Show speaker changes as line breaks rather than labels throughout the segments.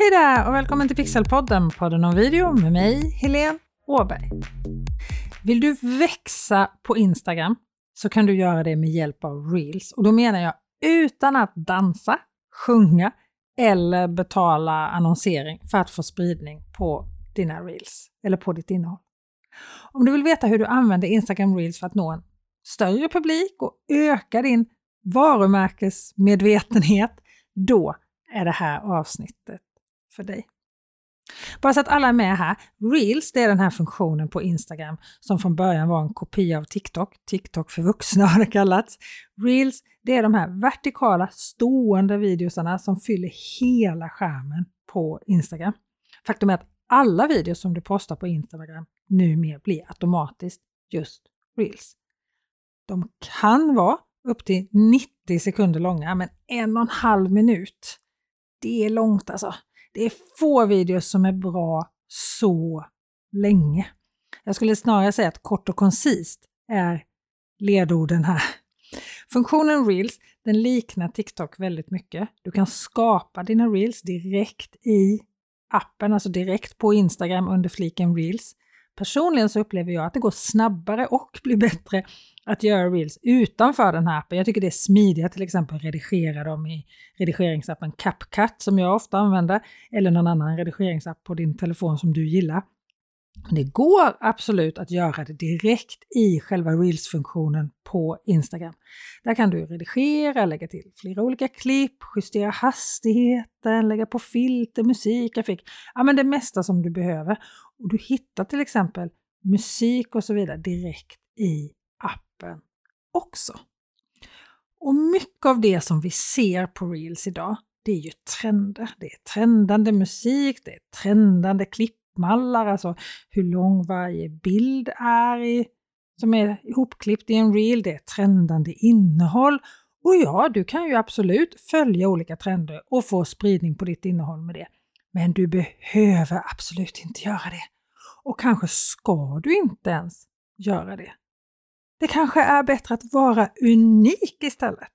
Hej där och välkommen till Pixelpodden, podden om video med mig, Helene Åberg. Vill du växa på Instagram så kan du göra det med hjälp av Reels. Och då menar jag utan att dansa, sjunga eller betala annonsering för att få spridning på dina Reels eller på ditt innehåll. Om du vill veta hur du använder Instagram Reels för att nå en större publik och öka din varumärkesmedvetenhet, då är det här avsnittet för dig. Bara så att alla är med här. Reels, det är den här funktionen på Instagram som från början var en kopia av TikTok. TikTok för vuxna har det kallats. Reels, det är de här vertikala stående videosarna som fyller hela skärmen på Instagram. Faktum är att alla videos som du postar på Instagram numera blir automatiskt just Reels. De kan vara upp till 90 sekunder långa, men en och en halv minut, det är långt alltså. Det är få videos som är bra så länge. Jag skulle snarare säga att kort och koncist är ledorden här. Funktionen Reels den liknar TikTok väldigt mycket. Du kan skapa dina Reels direkt i appen, alltså direkt på Instagram under fliken Reels. Personligen så upplever jag att det går snabbare och blir bättre att göra reels utanför den här appen. Jag tycker det är smidigare till exempel att redigera dem i redigeringsappen CapCut som jag ofta använder eller någon annan redigeringsapp på din telefon som du gillar. Men det går absolut att göra det direkt i själva Reels-funktionen på Instagram. Där kan du redigera, lägga till flera olika klipp, justera hastigheten, lägga på filter, musik, grafik. Ja, men det mesta som du behöver. Och du hittar till exempel musik och så vidare direkt i appen också. Och mycket av det som vi ser på Reels idag, det är ju trender. Det är trendande musik, det är trendande klipp mallar, alltså hur lång varje bild är i, som är ihopklippt i en reel. Det är trendande innehåll. Och ja, du kan ju absolut följa olika trender och få spridning på ditt innehåll med det. Men du behöver absolut inte göra det. Och kanske ska du inte ens göra det. Det kanske är bättre att vara unik istället.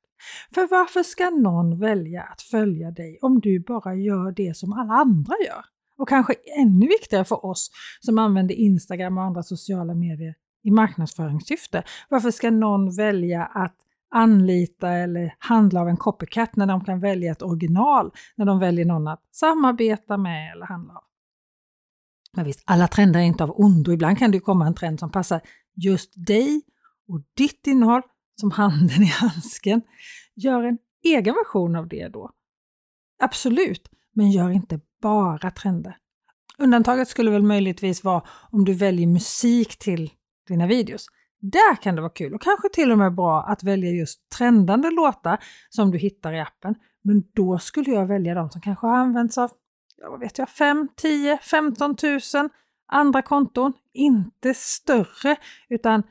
För varför ska någon välja att följa dig om du bara gör det som alla andra gör? Och kanske ännu viktigare för oss som använder Instagram och andra sociala medier i marknadsföringssyfte. Varför ska någon välja att anlita eller handla av en copycat när de kan välja ett original, när de väljer någon att samarbeta med eller handla av? Men visst, alla trender är inte av ondo. Ibland kan det komma en trend som passar just dig och ditt innehåll, som handen i handsken. Gör en egen version av det då. Absolut, men gör inte bara trender. Undantaget skulle väl möjligtvis vara om du väljer musik till dina videos. Där kan det vara kul och kanske till och med bra att välja just trendande låtar som du hittar i appen. Men då skulle jag välja de som kanske har använts av, ja, vad vet jag, 5, 10, 15 000 andra konton. Inte större, utan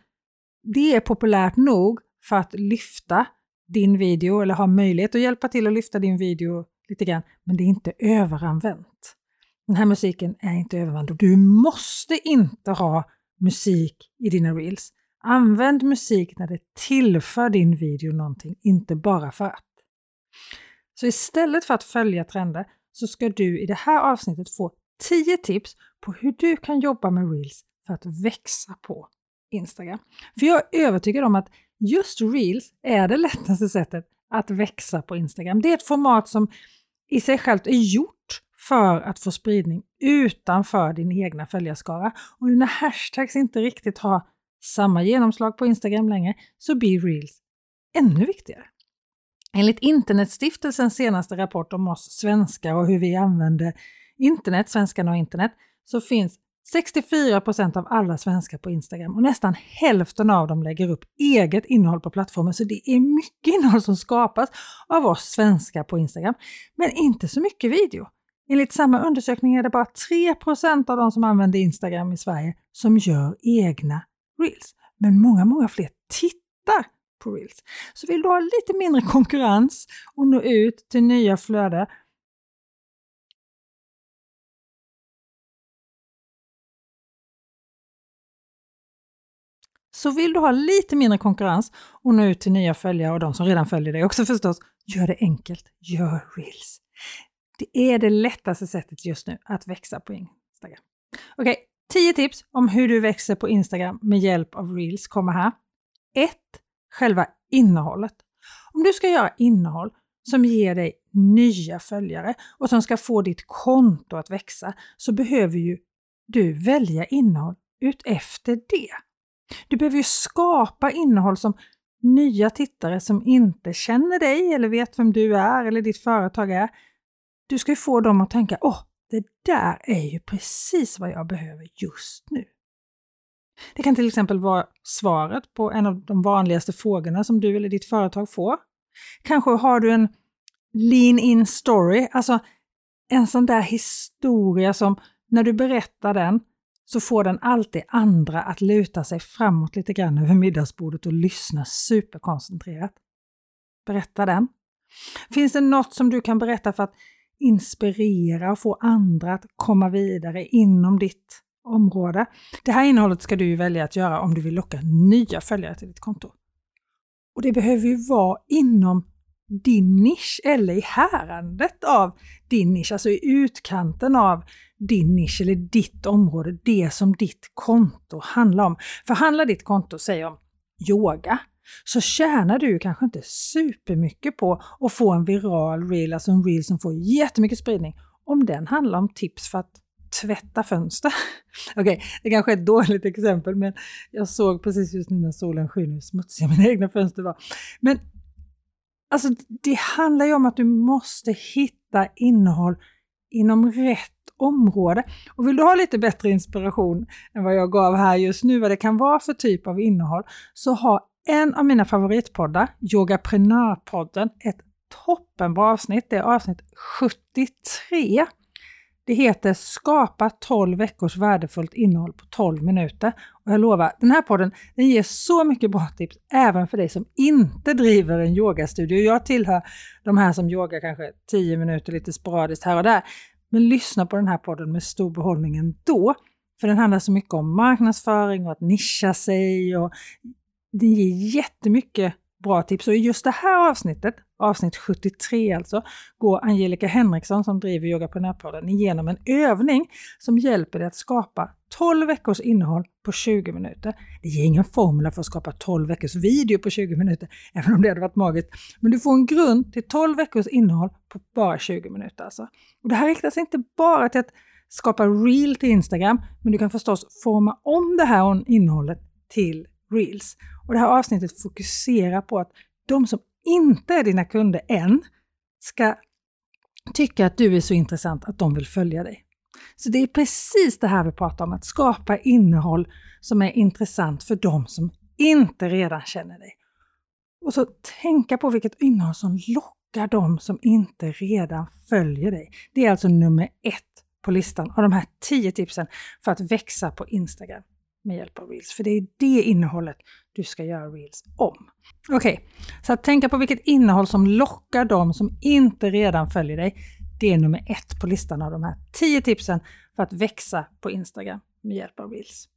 det är populärt nog för att lyfta din video eller ha möjlighet att hjälpa till att lyfta din video lite grann, men det är inte överanvänt. Den här musiken är inte överanvänd och du måste inte ha musik i dina reels. Använd musik när det tillför din video någonting, inte bara för att. Så istället för att följa trender så ska du i det här avsnittet få 10 tips på hur du kan jobba med reels för att växa på Instagram. För jag är övertygad om att just Reels är det lättaste sättet att växa på Instagram. Det är ett format som i sig självt är gjort för att få spridning utanför din egna följarskara. Och nu när hashtags inte riktigt har samma genomslag på Instagram längre så blir Reels ännu viktigare. Enligt Internetstiftelsens senaste rapport om oss svenskar och hur vi använder internet, svenskarna och internet, så finns 64 procent av alla svenskar på Instagram och nästan hälften av dem lägger upp eget innehåll på plattformen. Så det är mycket innehåll som skapas av oss svenskar på Instagram, men inte så mycket video. Enligt samma undersökning är det bara 3 procent av de som använder Instagram i Sverige som gör egna reels. Men många, många fler tittar på reels. Så vill du ha lite mindre konkurrens och nå ut till nya flöden Så vill du ha lite mindre konkurrens och nå ut till nya följare och de som redan följer dig också förstås, gör det enkelt. Gör reels. Det är det lättaste sättet just nu att växa på Instagram. Okej, okay, 10 tips om hur du växer på Instagram med hjälp av Reels kommer här. 1. Själva innehållet. Om du ska göra innehåll som ger dig nya följare och som ska få ditt konto att växa så behöver ju du välja innehåll utefter det. Du behöver ju skapa innehåll som nya tittare som inte känner dig eller vet vem du är eller ditt företag är. Du ska ju få dem att tänka åh, det där är ju precis vad jag behöver just nu. Det kan till exempel vara svaret på en av de vanligaste frågorna som du eller ditt företag får. Kanske har du en lean in story, alltså en sån där historia som när du berättar den så får den alltid andra att luta sig framåt lite grann över middagsbordet och lyssna superkoncentrerat. Berätta den. Finns det något som du kan berätta för att inspirera och få andra att komma vidare inom ditt område? Det här innehållet ska du välja att göra om du vill locka nya följare till ditt konto. Och det behöver ju vara inom din nisch eller i härandet av din nisch, alltså i utkanten av din nisch eller ditt område, det som ditt konto handlar om. För handlar ditt konto, säg om yoga, så tjänar du kanske inte supermycket på att få en viral reel, alltså en reel som får jättemycket spridning, om den handlar om tips för att tvätta fönster. Okej, okay, det kanske är ett dåligt exempel, men jag såg precis just nu när solen skiner hur smutsiga mina egna fönster var. Men alltså, det handlar ju om att du måste hitta innehåll inom rätt område. Och vill du ha lite bättre inspiration än vad jag gav här just nu, vad det kan vara för typ av innehåll, så har en av mina favoritpoddar, Yogaprenörpodden, ett toppenbra avsnitt. Det är avsnitt 73. Det heter Skapa 12 veckors värdefullt innehåll på 12 minuter. Och jag lovar, den här podden den ger så mycket bra tips även för dig som inte driver en yogastudio. Jag tillhör de här som yogar kanske 10 minuter lite sporadiskt här och där. Men lyssna på den här podden med stor behållning ändå. För den handlar så mycket om marknadsföring och att nischa sig och den ger jättemycket bra tips. Och i just det här avsnittet, avsnitt 73 alltså, går Angelica Henriksson som driver Yogaprenörpodden igenom en övning som hjälper dig att skapa 12 veckors innehåll på 20 minuter. Det ger ingen formel för att skapa 12 veckors video på 20 minuter, även om det hade varit magiskt. Men du får en grund till 12 veckors innehåll på bara 20 minuter. Alltså. Och det här riktar sig inte bara till att skapa reel till Instagram, men du kan förstås forma om det här innehållet till reels. Och det här avsnittet fokuserar på att de som inte är dina kunder än ska tycka att du är så intressant att de vill följa dig. Så det är precis det här vi pratar om, att skapa innehåll som är intressant för de som inte redan känner dig. Och så tänka på vilket innehåll som lockar de som inte redan följer dig. Det är alltså nummer ett på listan av de här tio tipsen för att växa på Instagram med hjälp av Reels. För det är det innehållet du ska göra Reels om. Okej, okay, så att tänka på vilket innehåll som lockar dem som inte redan följer dig. Det är nummer ett på listan av de här 10 tipsen för att växa på Instagram med hjälp av Reels.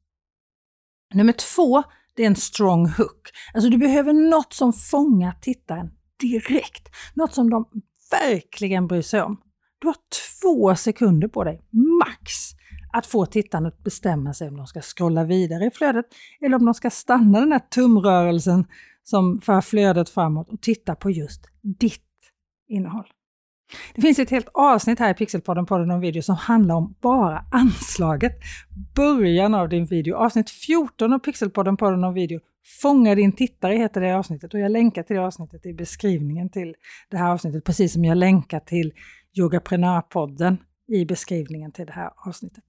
Nummer två, det är en strong hook. Alltså du behöver något som fångar tittaren direkt. Något som de verkligen bryr sig om. Du har två sekunder på dig, max, att få tittarna att bestämma sig om de ska scrolla vidare i flödet eller om de ska stanna den här tumrörelsen som för flödet framåt och titta på just ditt innehåll. Det finns ett helt avsnitt här i Pixelpodden, podden om video, som handlar om bara anslaget. Början av din video. Avsnitt 14 av Pixelpodden, podden om video. Fånga din tittare heter det avsnittet och jag länkar till det avsnittet i beskrivningen till det här avsnittet, precis som jag länkar till Yogaprenörpodden i beskrivningen till det här avsnittet.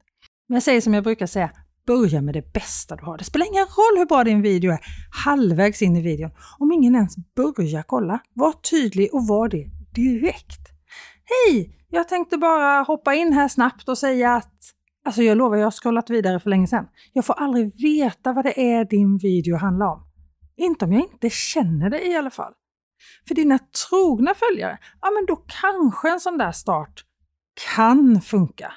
Men jag säger som jag brukar säga, börja med det bästa du har. Det spelar ingen roll hur bra din video är halvvägs in i videon. Om ingen ens börjar kolla, var tydlig och var det direkt. Hej! Jag tänkte bara hoppa in här snabbt och säga att Alltså jag lovar, jag har scrollat vidare för länge sedan. Jag får aldrig veta vad det är din video handlar om. Inte om jag inte känner dig i alla fall. För dina trogna följare, ja men då kanske en sån där start kan funka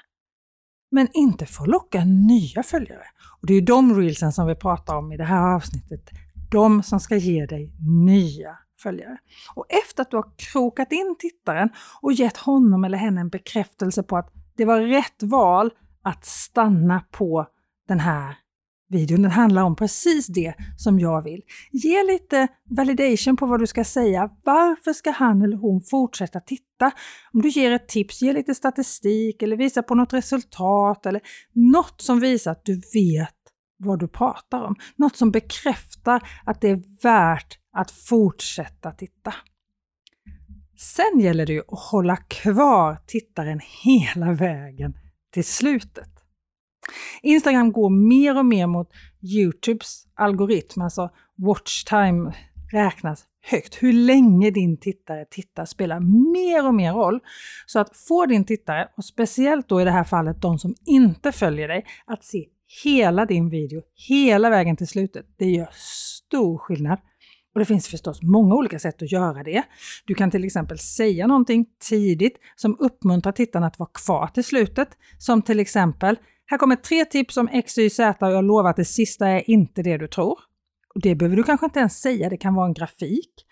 men inte få locka nya följare. Och Det är de reelsen som vi pratar om i det här avsnittet. De som ska ge dig nya följare. Och efter att du har krokat in tittaren och gett honom eller henne en bekräftelse på att det var rätt val att stanna på den här videon. Den handlar om precis det som jag vill. Ge lite validation på vad du ska säga. Varför ska han eller hon fortsätta titta? Om du ger ett tips, ge lite statistik eller visa på något resultat eller något som visar att du vet vad du pratar om. Något som bekräftar att det är värt att fortsätta titta. Sen gäller det ju att hålla kvar tittaren hela vägen till slutet. Instagram går mer och mer mot Youtubes algoritm, alltså watch time räknas högt. Hur länge din tittare tittar spelar mer och mer roll. Så att få din tittare, och speciellt då i det här fallet de som inte följer dig, att se hela din video hela vägen till slutet, det gör stor skillnad. Och det finns förstås många olika sätt att göra det. Du kan till exempel säga någonting tidigt som uppmuntrar tittarna att vara kvar till slutet. Som till exempel, här kommer tre tips om X, Y, Z och jag lovar att det sista är inte det du tror. Och det behöver du kanske inte ens säga, det kan vara en grafik.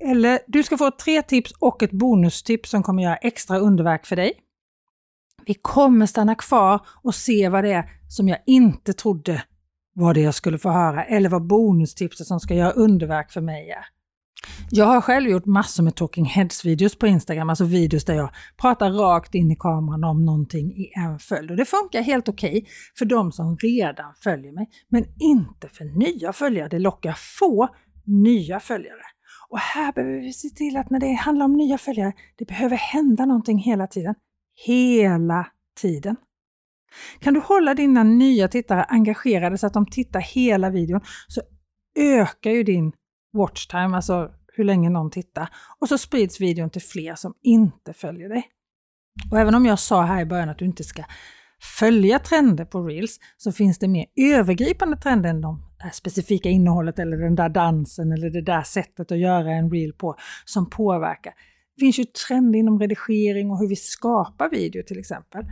Eller du ska få tre tips och ett bonustips som kommer göra extra underverk för dig. Vi kommer stanna kvar och se vad det är som jag inte trodde var det jag skulle få höra eller vad bonustipset som ska göra underverk för mig är. Jag har själv gjort massor med talking heads-videos på Instagram, alltså videos där jag pratar rakt in i kameran om någonting i en följd. Och det funkar helt okej okay för de som redan följer mig, men inte för nya följare. Det lockar få nya följare. Och här behöver vi se till att när det handlar om nya följare, det behöver hända någonting hela tiden. Hela tiden. Kan du hålla dina nya tittare engagerade så att de tittar hela videon så ökar ju din watchtime, alltså hur länge någon tittar. Och så sprids videon till fler som inte följer dig. Och även om jag sa här i början att du inte ska följa trender på Reels så finns det mer övergripande trender än de eh, specifika innehållet eller den där dansen eller det där sättet att göra en reel på som påverkar. Det finns ju trender inom redigering och hur vi skapar video till exempel.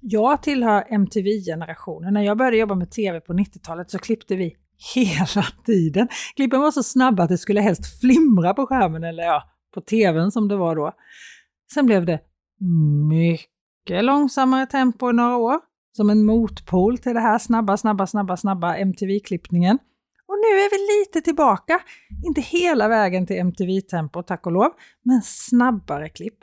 Jag tillhör MTV-generationen. När jag började jobba med TV på 90-talet så klippte vi hela tiden. Klippen var så snabba att det skulle helst flimra på skärmen, eller ja, på TVn som det var då. Sen blev det mycket långsammare tempo i några år, som en motpol till det här snabba, snabba, snabba, snabba MTV-klippningen. Och nu är vi lite tillbaka, inte hela vägen till MTV-tempo tack och lov, men snabbare klipp.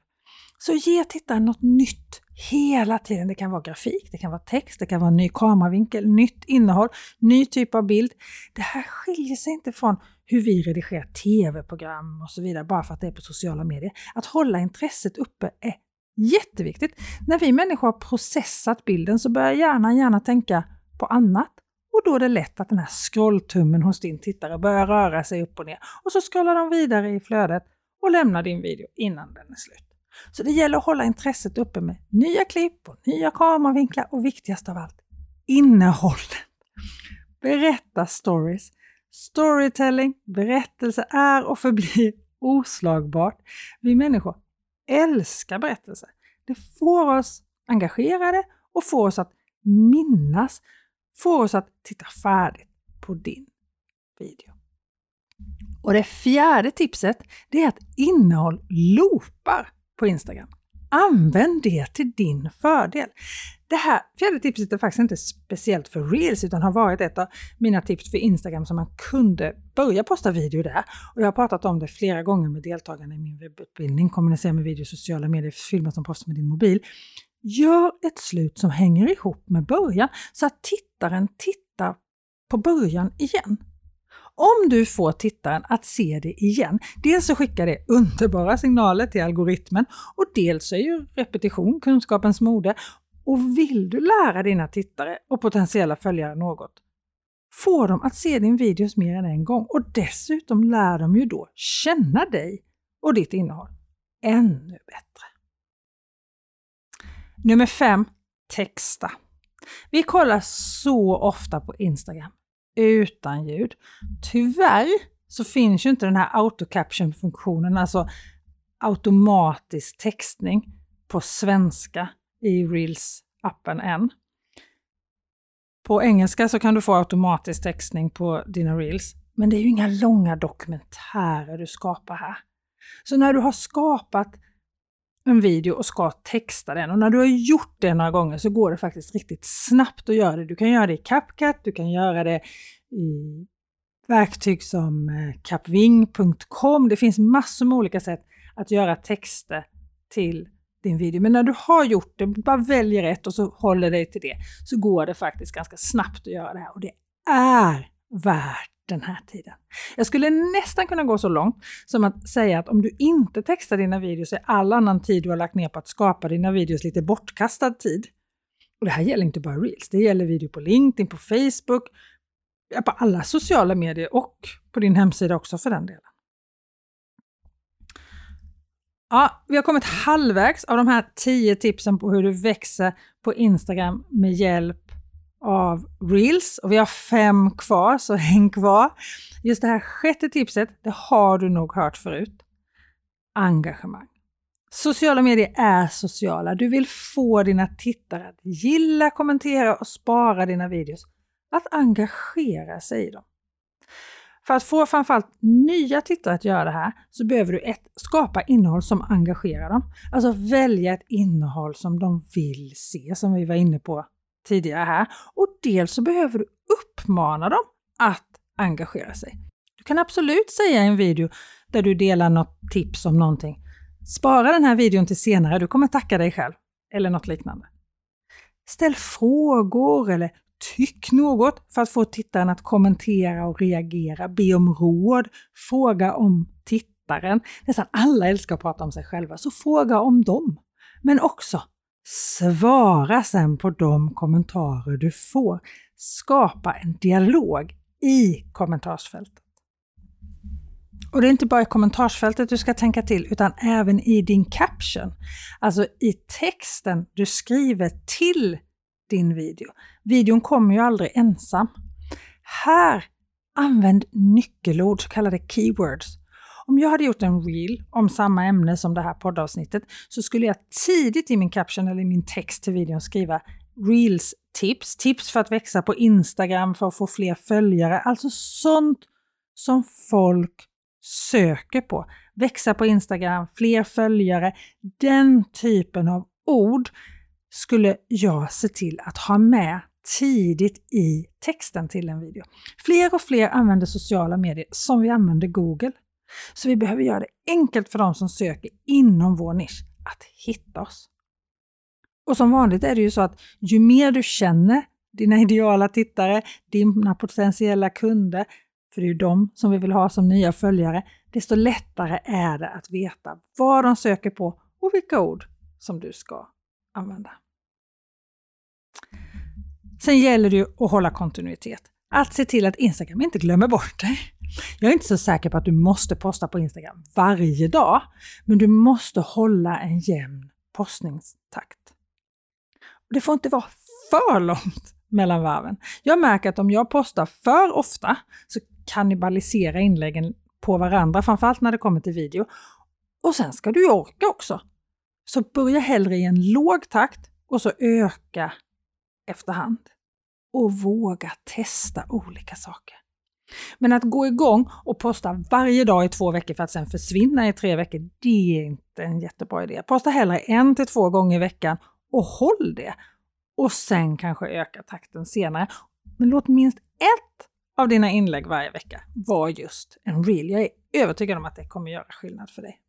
Så ge tittaren något nytt hela tiden. Det kan vara grafik, det kan vara text, det kan vara ny kameravinkel, nytt innehåll, ny typ av bild. Det här skiljer sig inte från hur vi redigerar tv-program och så vidare bara för att det är på sociala medier. Att hålla intresset uppe är jätteviktigt. När vi människor har processat bilden så börjar hjärnan gärna tänka på annat. Och då är det lätt att den här scrolltummen hos din tittare börjar röra sig upp och ner. Och så scrollar de vidare i flödet och lämnar din video innan den är slut. Så det gäller att hålla intresset uppe med nya klipp och nya kameravinklar och viktigast av allt, innehållet. Berätta stories. Storytelling, berättelse är och förblir oslagbart. Vi människor älskar berättelser. Det får oss engagerade och får oss att minnas, får oss att titta färdigt på din video. Och det fjärde tipset det är att innehåll loopar på Instagram. Använd det till din fördel. Det här fjärde tipset är faktiskt inte speciellt för Reels utan har varit ett av mina tips för Instagram som man kunde börja posta video där. Och jag har pratat om det flera gånger med deltagarna i min webbutbildning Kommunicera med video, sociala medier, filma som proffs med din mobil. Gör ett slut som hänger ihop med början så att tittaren tittar på början igen. Om du får tittaren att se det igen, dels så skickar det underbara signaler till algoritmen och dels är ju repetition kunskapens mode. Och vill du lära dina tittare och potentiella följare något, få dem att se din videos mer än en gång och dessutom lär de ju då känna dig och ditt innehåll ännu bättre. Nummer 5. Texta. Vi kollar så ofta på Instagram utan ljud. Tyvärr så finns ju inte den här autocaption-funktionen, alltså automatisk textning på svenska i Reels-appen än. På engelska så kan du få automatisk textning på dina Reels, Men det är ju inga långa dokumentärer du skapar här. Så när du har skapat en video och ska texta den och när du har gjort det några gånger så går det faktiskt riktigt snabbt att göra det. Du kan göra det i CapCut, du kan göra det i verktyg som eh, capwing.com. capving.com. Det finns massor med olika sätt att göra texter till din video. Men när du har gjort det, bara väljer ett och så håller dig till det, så går det faktiskt ganska snabbt att göra det här. Och det är värt den här tiden. Jag skulle nästan kunna gå så långt som att säga att om du inte textar dina videos är all annan tid du har lagt ner på att skapa dina videos lite bortkastad tid. Och det här gäller inte bara Reels, det gäller video på LinkedIn, på Facebook, på alla sociala medier och på din hemsida också för den delen. Ja, vi har kommit halvvägs av de här 10 tipsen på hur du växer på Instagram med hjälp av Reels och vi har fem kvar, så häng kvar. Just det här sjätte tipset, det har du nog hört förut. Engagemang. Sociala medier är sociala. Du vill få dina tittare att gilla, kommentera och spara dina videos. Att engagera sig i dem. För att få framförallt nya tittare att göra det här så behöver du ett, skapa innehåll som engagerar dem. Alltså välja ett innehåll som de vill se, som vi var inne på tidigare här. Och dels så behöver du uppmana dem att engagera sig. Du kan absolut säga i en video där du delar något tips om någonting. Spara den här videon till senare, du kommer tacka dig själv. Eller något liknande. Ställ frågor eller tyck något för att få tittaren att kommentera och reagera. Be om råd, fråga om tittaren. Nästan alla älskar att prata om sig själva, så fråga om dem. Men också Svara sen på de kommentarer du får. Skapa en dialog i kommentarsfältet. Och det är inte bara i kommentarsfältet du ska tänka till, utan även i din caption. Alltså i texten du skriver till din video. Videon kommer ju aldrig ensam. Här, använd nyckelord, så kallade keywords. Om jag hade gjort en reel om samma ämne som det här poddavsnittet så skulle jag tidigt i min caption eller i min text till videon skriva reels tips, tips för att växa på Instagram för att få fler följare, alltså sånt som folk söker på. Växa på Instagram, fler följare, den typen av ord skulle jag se till att ha med tidigt i texten till en video. Fler och fler använder sociala medier som vi använder Google. Så vi behöver göra det enkelt för de som söker inom vår nisch att hitta oss. Och som vanligt är det ju så att ju mer du känner dina ideala tittare, dina potentiella kunder, för det är ju de som vi vill ha som nya följare, desto lättare är det att veta vad de söker på och vilka ord som du ska använda. Sen gäller det ju att hålla kontinuitet. Att se till att Instagram inte glömmer bort dig. Jag är inte så säker på att du måste posta på Instagram varje dag, men du måste hålla en jämn postningstakt. Det får inte vara för långt mellan varven. Jag märker att om jag postar för ofta så kannibaliserar inläggen på varandra, framförallt när det kommer till video. Och sen ska du ju orka också. Så börja hellre i en låg takt och så öka efterhand. Och våga testa olika saker. Men att gå igång och posta varje dag i två veckor för att sen försvinna i tre veckor, det är inte en jättebra idé. Posta hellre en till två gånger i veckan och håll det. Och sen kanske öka takten senare. Men låt minst ett av dina inlägg varje vecka vara just en reel. Jag är övertygad om att det kommer göra skillnad för dig.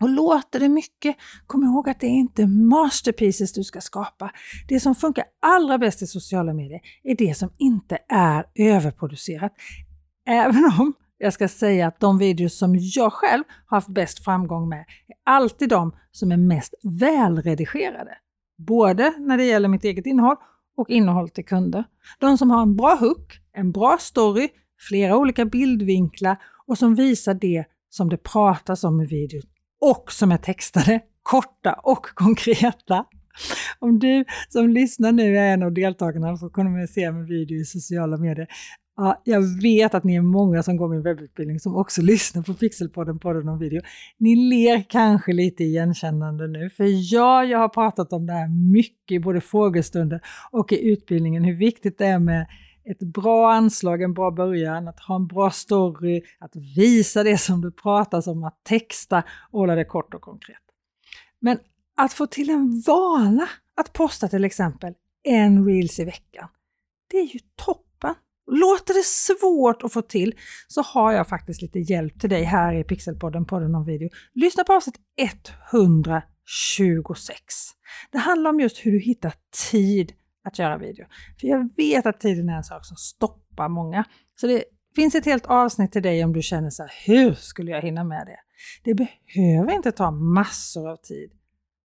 Och låter det mycket, kom ihåg att det är inte masterpieces du ska skapa. Det som funkar allra bäst i sociala medier är det som inte är överproducerat. Även om jag ska säga att de videos som jag själv har haft bäst framgång med är alltid de som är mest välredigerade. Både när det gäller mitt eget innehåll och innehåll till kunder. De som har en bra hook, en bra story, flera olika bildvinklar och som visar det som det pratas om i videon och som är textade, korta och konkreta. Om du som lyssnar nu är en av deltagarna och kommunicerar med video i sociala medier, Ja, jag vet att ni är många som går min webbutbildning som också lyssnar på Pixelpodden, podden om video. Ni ler kanske lite igenkännande nu, för ja, jag har pratat om det här mycket i både frågestunder och i utbildningen, hur viktigt det är med ett bra anslag, en bra början, att ha en bra story, att visa det som du pratar om, att texta och hålla det kort och konkret. Men att få till en vana att posta till exempel en reels i veckan, det är ju toppen! Låter det svårt att få till så har jag faktiskt lite hjälp till dig här i Pixelpodden, podden om video. Lyssna på avsnitt 126. Det handlar om just hur du hittar tid att göra video. För jag vet att tiden är en sak som stoppar många. Så det finns ett helt avsnitt till dig om du känner så här, hur skulle jag hinna med det? Det behöver inte ta massor av tid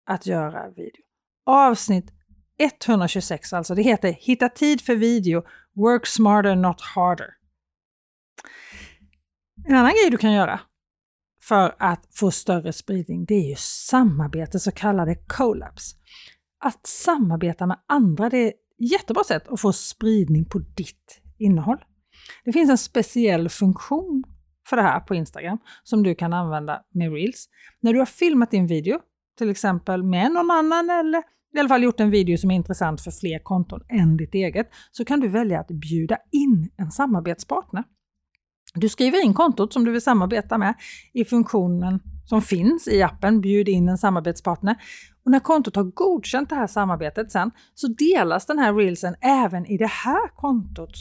att göra video. Avsnitt 126 alltså, det heter Hitta tid för video, Work smarter not harder. En annan grej du kan göra för att få större spridning, det är ju samarbete, så kallade collabs. Att samarbeta med andra, det är ett jättebra sätt att få spridning på ditt innehåll. Det finns en speciell funktion för det här på Instagram som du kan använda med Reels. När du har filmat din video, till exempel med någon annan eller i alla fall gjort en video som är intressant för fler konton än ditt eget, så kan du välja att bjuda in en samarbetspartner. Du skriver in kontot som du vill samarbeta med i funktionen som finns i appen Bjud in en samarbetspartner. Och när kontot har godkänt det här samarbetet sen så delas den här reelsen även i det här kontots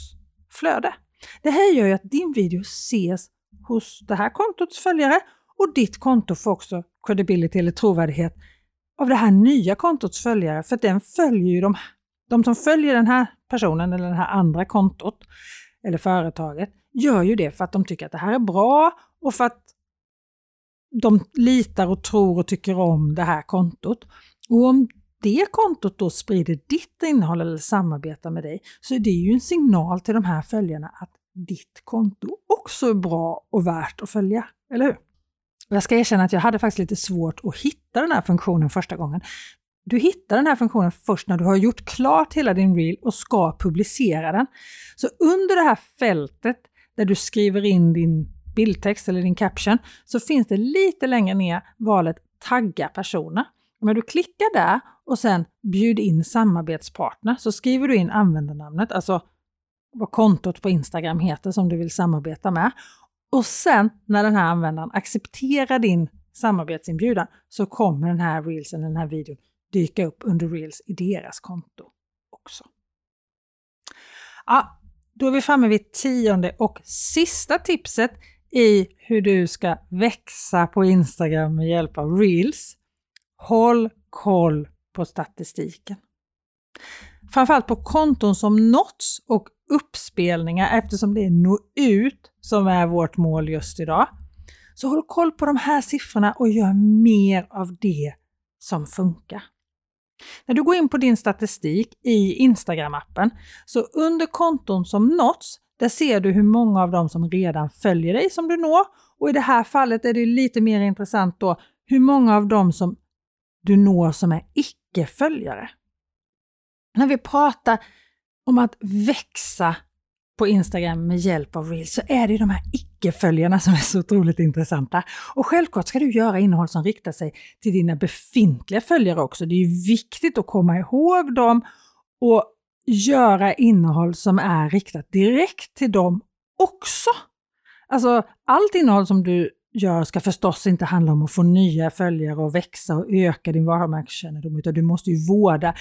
flöde. Det här gör ju att din video ses hos det här kontots följare och ditt konto får också credibility eller trovärdighet av det här nya kontots följare, för den följer ju de, de som följer den här personen eller det här andra kontot eller företaget gör ju det för att de tycker att det här är bra och för att de litar och tror och tycker om det här kontot. Och om det kontot då sprider ditt innehåll eller samarbetar med dig så är det ju en signal till de här följarna att ditt konto också är bra och värt att följa, eller hur? Jag ska erkänna att jag hade faktiskt lite svårt att hitta den här funktionen första gången. Du hittar den här funktionen först när du har gjort klart hela din reel och ska publicera den. Så under det här fältet där du skriver in din bildtext eller din caption så finns det lite längre ner valet tagga personer. När du klickar där och sen bjud in samarbetspartner så skriver du in användarnamnet, alltså vad kontot på Instagram heter som du vill samarbeta med. Och sen när den här användaren accepterar din samarbetsinbjudan så kommer den här reelsen, den här videon, dyka upp under reels i deras konto också. Ja, då är vi framme vid tionde och sista tipset i hur du ska växa på Instagram med hjälp av reels. Håll koll på statistiken. Framförallt på konton som nåtts och uppspelningar eftersom det är nå ut som är vårt mål just idag. Så håll koll på de här siffrorna och gör mer av det som funkar. När du går in på din statistik i Instagram-appen, så under konton som nåtts, där ser du hur många av dem som redan följer dig som du når. Och i det här fallet är det lite mer intressant då hur många av dem som du når som är icke-följare. När vi pratar om att växa på Instagram med hjälp av Reels så är det de här icke-följarna som är så otroligt intressanta. Och självklart ska du göra innehåll som riktar sig till dina befintliga följare också. Det är viktigt att komma ihåg dem och göra innehåll som är riktat direkt till dem också. Alltså allt innehåll som du gör ska förstås inte handla om att få nya följare och växa och öka din varumärkeskännedom, utan du måste ju vårda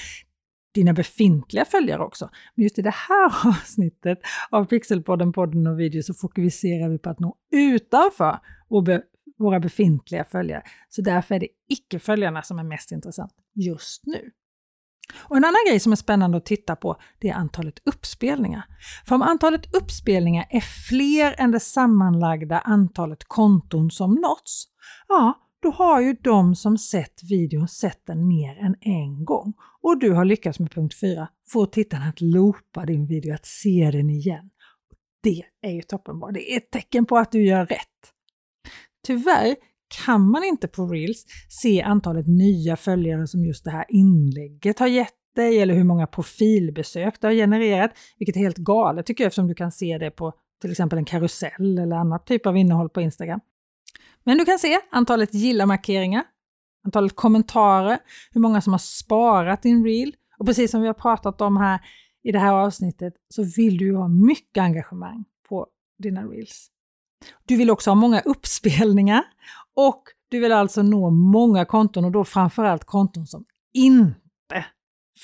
dina befintliga följare också. Men just i det här avsnittet av Pixelpodden, podden och video så fokuserar vi på att nå utanför våra befintliga följare. Så därför är det icke-följarna som är mest intressant just nu. Och En annan grej som är spännande att titta på det är antalet uppspelningar. För om antalet uppspelningar är fler än det sammanlagda antalet konton som nåtts, ja, då har ju de som sett videon sett den mer än en gång. Och du har lyckats med punkt 4, få tittarna att loopa din video, att se den igen. Det är ju toppenbra. Det är ett tecken på att du gör rätt. Tyvärr kan man inte på Reels se antalet nya följare som just det här inlägget har gett dig eller hur många profilbesök det har genererat, vilket är helt galet tycker jag eftersom du kan se det på till exempel en karusell eller annat typ av innehåll på Instagram. Men du kan se antalet gilla-markeringar, antalet kommentarer, hur många som har sparat din reel och precis som vi har pratat om här i det här avsnittet så vill du ju ha mycket engagemang på dina reels. Du vill också ha många uppspelningar och du vill alltså nå många konton och då framförallt konton som inte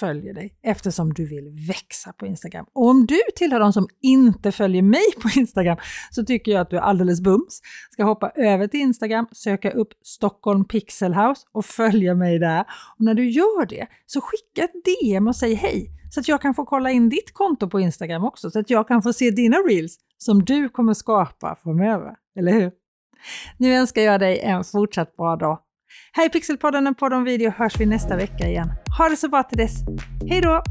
följer dig eftersom du vill växa på Instagram. Och om du tillhör de som inte följer mig på Instagram så tycker jag att du är alldeles bums. Ska hoppa över till Instagram, söka upp Stockholm Pixel House och följa mig där. Och när du gör det så skicka ett DM och säg hej så att jag kan få kolla in ditt konto på Instagram också så att jag kan få se dina reels som du kommer skapa framöver. Eller hur? Nu önskar jag dig en fortsatt bra dag. Här i Pixelpodden, en podd om video hörs vi nästa vecka igen. Ha det så bra till dess. Hej då!